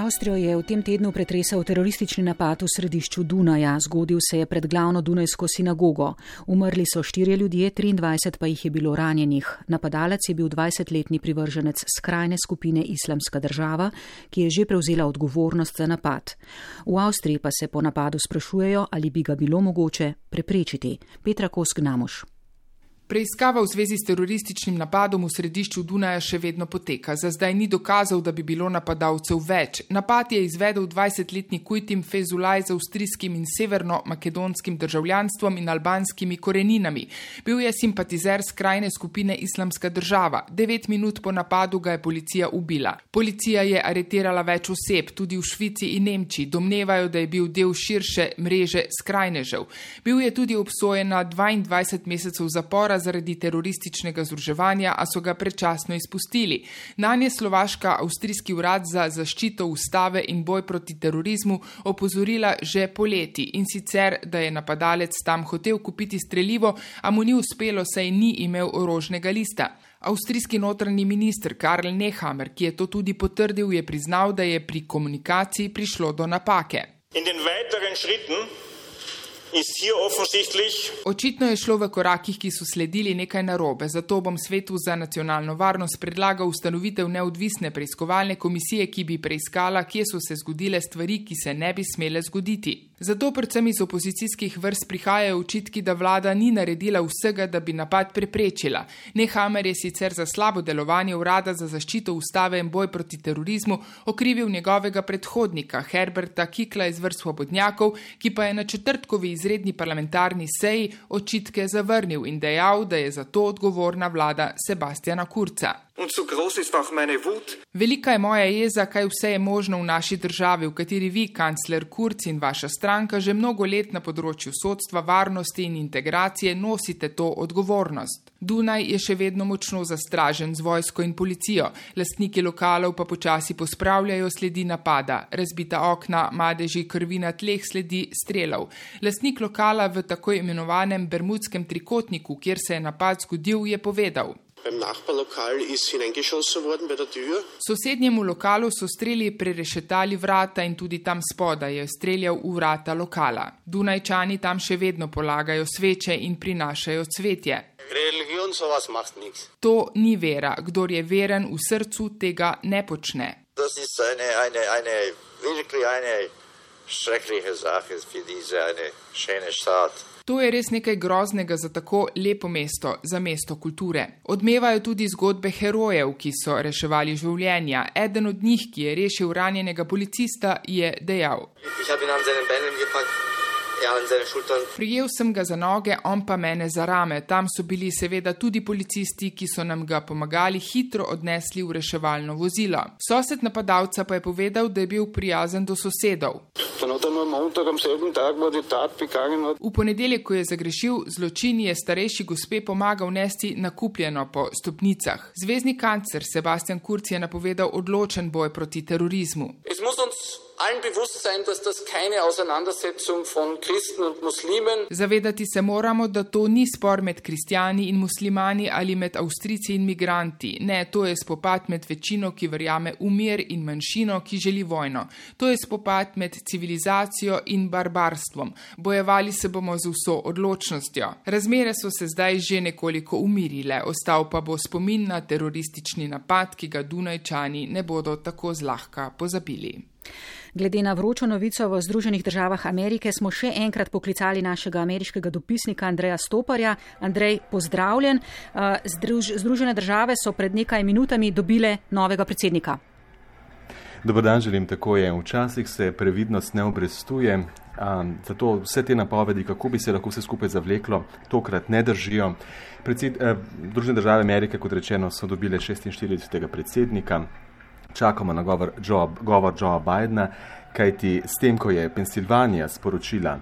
Avstrijo je v tem tednu pretresal teroristični napad v središču Dunaja. Zgodil se je pred glavno Dunajsko sinagogo. Umrli so štirje ljudje, 23 pa jih je bilo ranjenih. Napadalec je bil 20-letni privrženec skrajne skupine Islamska država, ki je že prevzela odgovornost za napad. V Avstriji pa se po napadu sprašujejo, ali bi ga bilo mogoče preprečiti. Petra Kosk Namoš. Preiskava v zvezi s terorističnim napadom v središču Dunaja še vedno poteka. Za zdaj ni dokazal, da bi bilo napadalcev več. Napad je izvedel 20-letni Kujtim Fezulaj z avstrijskim in severno-makedonskim državljanstvom in albanskimi koreninami. Bil je simpatizer skrajne skupine Islamska država. Devet minut po napadu ga je policija ubila. Policija je aretirala več oseb, tudi v Švici in Nemčiji. Domnevajo, da je bil del širše mreže skrajnežev. Bil je tudi obsojen na 22 mesecev zapora zaradi terorističnega združevanja, a so ga predčasno izpustili. Na nje Slovaška avstrijski urad za zaščito ustave in boj proti terorizmu opozorila že poleti in sicer, da je napadalec tam hotel kupiti streljivo, a mu ni uspelo, saj ni imel orožnega lista. Avstrijski notranji minister Karl Nehammer, ki je to tudi potrdil, je priznal, da je pri komunikaciji prišlo do napake. In den weiteren Schritten Očitno je šlo v korakih, ki so sledili nekaj narobe, zato bom svetu za nacionalno varnost predlagal ustanovitev neodvisne preiskovalne komisije, ki bi preiskala, kje so se zgodile stvari, ki se ne bi smele zgoditi. Zato predvsem iz opozicijskih vrst prihajajo očitki, da vlada ni naredila vsega, da bi napad preprečila. Nehamer je sicer za slabo delovanje urada za zaščito ustave in boj proti terorizmu okrivil njegovega predhodnika Herberta Kikla iz vrst svobodnjakov, ki pa je na četrtkovi izredni parlamentarni seji očitke zavrnil in dejal, da je za to odgovorna vlada Sebastiana Kurca. Velika je moja jeza, kaj vse je možno v naši državi, v kateri vi, kancler Kurc in vaša stranka, že mnogo let na področju sodstva, varnosti in integracije nosite to odgovornost. Dunaj je še vedno močno zastražen z vojsko in policijo, lastniki lokalov pa počasi pospravljajo sledi napada, razbita okna, madeži krvi na tleh sledi strelov. Lastnik lokala v tako imenovanem Bermudskem trikotniku, kjer se je napad zgodil, je povedal: Beim Nachbarlokal ist hineingeschossen worden bei der Tür. Sosednjemu lokalu so streli prerešetali vrata in tudi tam spodaj je streljal v vrata lokala. Dunajčani tam še vedno polagajo sveče in prinašajo cvetje. Religion so vas macht niks. To ni vera. Kdor je veren v srcu, tega ne počne. Das ist eine, eine, eine, wirklich eine schreckliche Sache für diese eine schöne Stadt. To je res nekaj groznega za tako lepo mesto, za mesto kulture. Odmevajo tudi zgodbe herojev, ki so reševali življenja. Eden od njih, ki je rešil ranjenega policista, je dejal: Prijel sem ga za noge, on pa mene za rame. Tam so bili seveda tudi policisti, ki so nam ga pomagali hitro odnesli v reševalno vozilo. Sosed napadalca pa je povedal, da je bil prijazen do sosedov. V ponedeljek, ko je zagrešil zločin, je starejši gospe pomagal nesti nakupljeno po stopnicah. Zvezdni kancer Sebastian Kurz je napovedal odločen boj proti terorizmu allen bewusst sein, dass das keine Auseinandersetzung von Christen und Muslimen. Zavedati se moramo, da to ni spor med kristijani in muslimani ali med avstrici in migranti. Ne, to je spopad med večino, ki verjame v mir in manjšino, ki želi vojno. To je spopad med civilizacijo in barbarstvom. Bojevali se bomo z vso odločnostjo. Razmere so se zdaj že nekoliko umirile, ostal pa bo spomin na teroristični napad, ki ga Dunajčani ne bodo tako zlahka pozabili. Glede na vročo novico v Združenih državah Amerike smo še enkrat poklicali našega ameriškega dopisnika Andreja Stoparja. Andrej, pozdravljen. Uh, Združ, Združene države so pred nekaj minutami dobile novega predsednika. Dobro dan, želim tako je. Včasih se previdnost ne obrestuje, um, zato vse te napovedi, kako bi se lahko vse skupaj zavleklo, tokrat ne držijo. Predsed, eh, Združene države Amerike, kot rečeno, so dobile 46. predsednika, čakamo na govor Joe, govor Joea Bidna, kajti s tem, ko je Pensilvanija sporočila,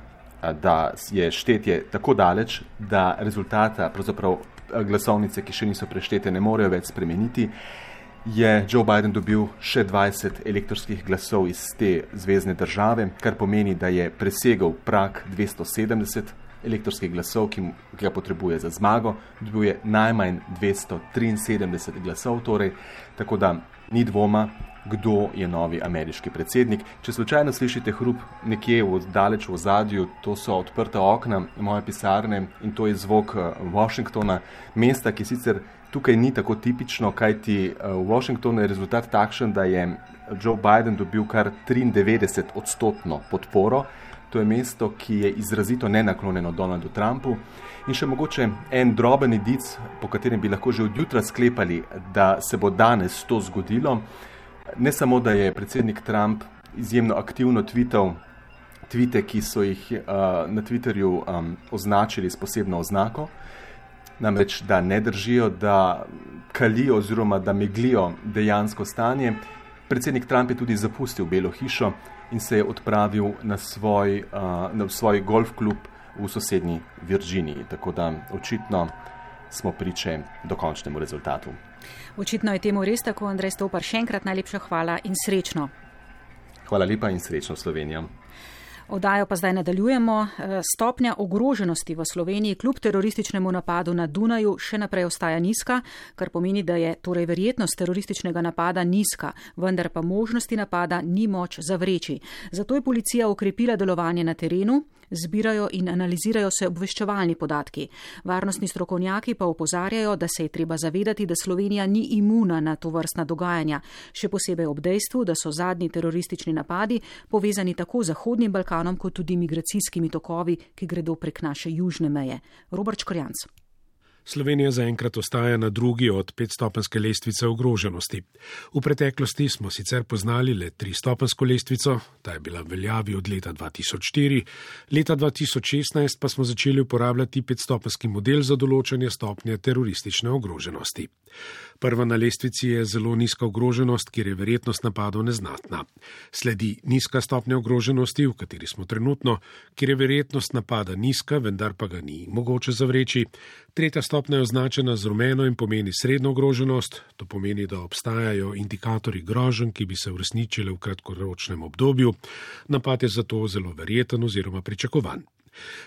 da je štetje tako daleč, da rezultata, pravzaprav glasovnice, ki še niso preštete, ne morejo več spremeniti, je Joe Biden dobil še 20 elektorskih glasov iz te zvezdne države, kar pomeni, da je presegel prak 270 elektorskih glasov, ki ga potrebuje za zmago, dobil je najmanj 273 glasov, torej, tako da ni dvoma, kdo je novi ameriški predsednik. Če slučajno slišite hrup nekje v daleč v zadju, to so odprta okna moje pisarne in to je zvok eh, Washingtona, mesta, ki sicer tukaj ni tako tipično, kajti eh, v Washingtonu je rezultat takšen, da je Joe Biden dobil kar 93 odstotno podporo. To je mesto, ki je izrazito nenaklonjeno Donaldu Trumpu. In še mogoče en droben indic, po katerem bi lahko že od jutra sklepali, da se bo danes to zgodilo. Ne samo, da je predsednik Trump izjemno aktivno tvital tvite, ki so jih uh, na Twitterju um, označili s posebno oznako, namreč da ne držijo, da kalijo oziroma da meglijo dejansko stanje. Predsednik Trump je tudi zapustil Belo hišo in se je odpravil na svoj, uh, na svoj golf klub v sosednji Virginiji. Tako da očitno smo priče dokončnemu rezultatu. Očitno je temu res tako, Andrej Stopar. Še enkrat najlepša hvala in srečno. Hvala lepa in srečno Slovenijo. Odajo pa zdaj nadaljujemo. Eh, stopnja ogroženosti v Sloveniji kljub terorističnemu napadu na Dunaju še naprej ostaja nizka, kar pomeni, da je torej verjetnost terorističnega napada nizka, vendar pa možnosti napada ni moč zavreči. Zato je policija ukrepila delovanje na terenu, zbirajo in analizirajo se obveščevalni podatki. Varnostni strokovnjaki pa upozarjajo, da se je treba zavedati, da Slovenija ni imuna na to vrstna dogajanja, še posebej ob dejstvu, da so zadnji teroristični napadi povezani tako z Zahodnim Balkanom kot tudi migracijskimi tokovi, ki gredo prek naše južne meje. Robert Škorjanc. Slovenija zaenkrat ostaja na drugi od petstopenske lestvice ogroženosti. V preteklosti smo sicer poznali le tristopensko lestvico, ta je bila v veljavi od leta 2004, leta 2016 pa smo začeli uporabljati petstopenski model za določanje stopnje teroristične ogroženosti. Prva na lestvici je zelo nizka ogroženost, kjer je verjetnost napadov neznatna. Sledi nizka stopnja ogroženosti, v kateri smo trenutno, kjer je verjetnost napada nizka, vendar pa ga ni mogoče zavreči. Tretja stopnja je označena z rumeno in pomeni srednjo ogroženost, to pomeni, da obstajajo indikatorji grožen, ki bi se uresničile v kratkoročnem obdobju. Napad je zato zelo verjeten oziroma pričakovan.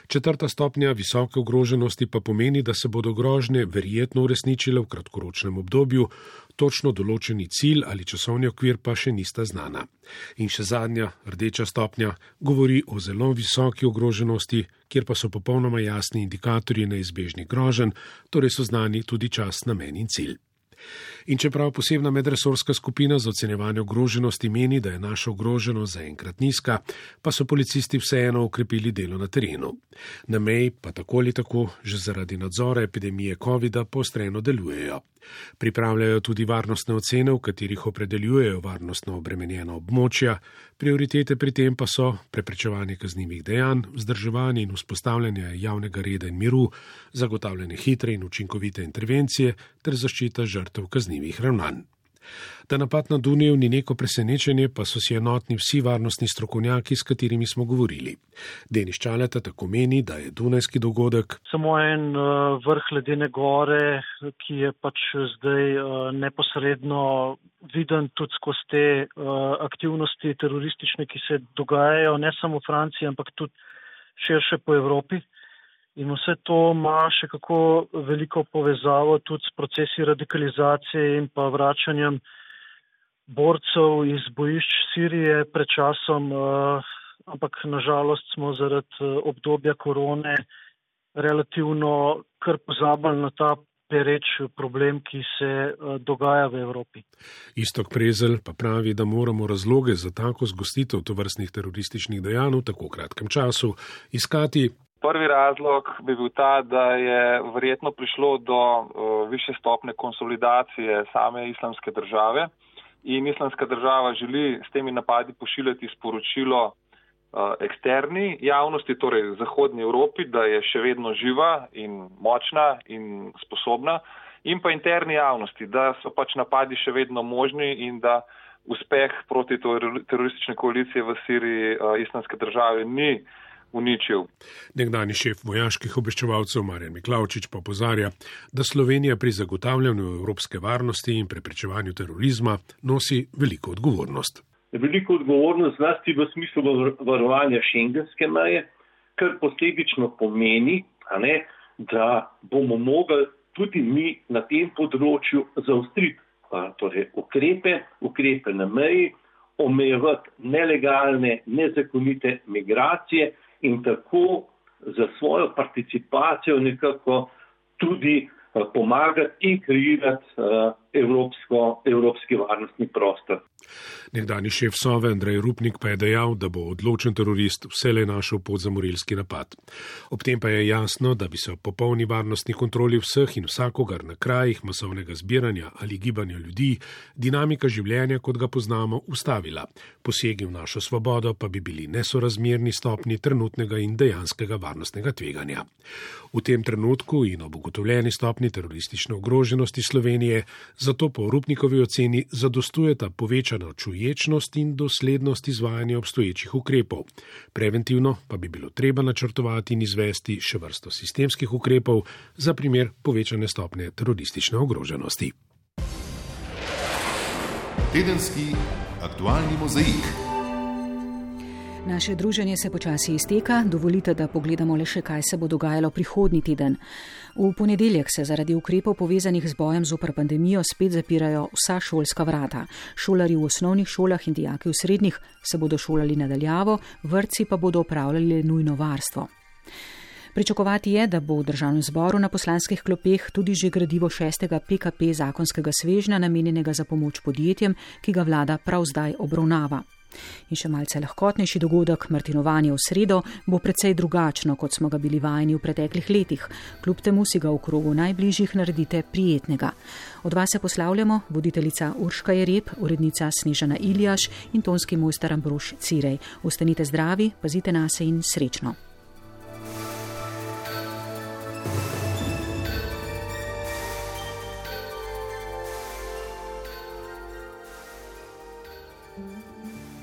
Četrta stopnja visoke ogroženosti pa pomeni, da se bodo grožnje verjetno uresničile v kratkoročnem obdobju, točno določeni cilj ali časovni okvir pa še nista znana. In še zadnja, rdeča stopnja, govori o zelo visoki ogroženosti, kjer pa so popolnoma jasni indikatorji neizbežnih groženj, torej so znani tudi čas, namen in cilj. In čeprav posebna medresorska skupina za ocenjevanje ogroženosti meni, da je naša ogroženost zaenkrat nizka, pa so policisti vseeno ukrepili delo na terenu. Na meji pa tako ali tako že zaradi nadzora epidemije COVID-a postreno delujejo. Pripravljajo tudi varnostne ocene, v katerih opredeljujejo varnostno obremenjena območja, prioritete pri tem pa so preprečevanje kaznjivih dejanj, vzdrževanje in vzpostavljanje javnega reda in miru, zagotavljanje hitre in učinkovite intervencije ter zaščita žrtev kaznjivih ravnanj. Da napad na Dunijo ni neko presenečenje, pa so si enotni vsi varnostni strokovnjaki, s katerimi smo govorili. Denis Čaleta tako meni, da je Dunajski dogodek. Samo en uh, vrh ledene gore, ki je pač zdaj uh, neposredno viden tudi skozi te uh, aktivnosti teroristične, ki se dogajajo ne samo v Franciji, ampak tudi širše po Evropi. In vse to ima še kako veliko povezavo tudi s procesi radikalizacije in pa vračanjem borcev iz bojišč Sirije pred časom, uh, ampak nažalost smo zaradi uh, obdobja korone relativno kar pozabili na ta pereč problem, ki se uh, dogaja v Evropi. Istok Prezel pa pravi, da moramo razloge za tako zgostitev tovrstnih terorističnih dejanj v tako kratkem času iskati Prvi razlog bi bil ta, da je verjetno prišlo do uh, više stopne konsolidacije same islamske države in islamska država želi s temi napadi pošiljati sporočilo uh, eksterni javnosti, torej Zahodnji Evropi, da je še vedno živa in močna in sposobna in pa interni javnosti, da so pač napadi še vedno možni in da uspeh proti teroristične koalicije v Siriji uh, islamske države ni uničil. Nekdani šef vojaških obveščevalcev Marjan Miklavčič pa pozarja, da Slovenija pri zagotavljanju evropske varnosti in preprečevanju terorizma nosi veliko odgovornost. Veliko odgovornost zlasti v smislu varovanja šengenske meje, kar posledično pomeni, ne, da bomo mogli tudi mi na tem področju zaustriti torej ukrepe, ukrepe na meji, omejevati nelegalne, nezakonite migracije in tako za svojo participacijo nekako tudi pomagati in kreirati evropsko, evropski varnostni prostor. Nekdani šef Sove Andrej Rupnik pa je dejal, da bo odločen terorist vselej našel pot za morilski napad. Ob tem pa je jasno, da bi se ob popolni varnostni kontroli vseh in vsakogar na krajih masovnega zbiranja ali gibanja ljudi dinamika življenja, kot ga poznamo, ustavila. Posegi v našo svobodo pa bi bili nesorazmerni stopni trenutnega in dejanskega varnostnega tveganja. V tem trenutku in ob ugotovljeni stopni teroristične ogroženosti Slovenije zato po Rupnikovi oceni zadostujeta povečana čuječnost in doslednost izvajanja obstoječih ukrepov. Preventivno pa bi bilo treba načrtovati in izvesti še vrsto sistemskih ukrepov za primer povečane stopne teroristične ogroženosti. Tedenski aktualni mozaik. Naše druženje se počasi izteka, dovolite, da pogledamo le še, kaj se bo dogajalo prihodnji teden. V ponedeljek se zaradi ukrepov povezanih z bojem z opr pandemijo spet zapirajo vsa šolska vrata. Šolari v osnovnih šolah in dijaki v srednjih se bodo šolali nadaljavo, vrtci pa bodo upravljali nujno varstvo. Pričakovati je, da bo v državnem zboru na poslanskih klopeh tudi že gradivo šestega PKP zakonskega svežnja namenjenega za pomoč podjetjem, ki ga vlada prav zdaj obravnava. In še malce lahkotnejši dogodek, Martinovanje v sredo, bo precej drugačno, kot smo ga bili vajeni v preteklih letih. Kljub temu si ga v krogu najbližjih naredite prijetnega. Od vas se poslavljamo voditeljica Urška Jereb, urednica Snežana Iljaš in tonski mojster Ambrož Cirej. Ostanite zdravi, pazite na se in srečno.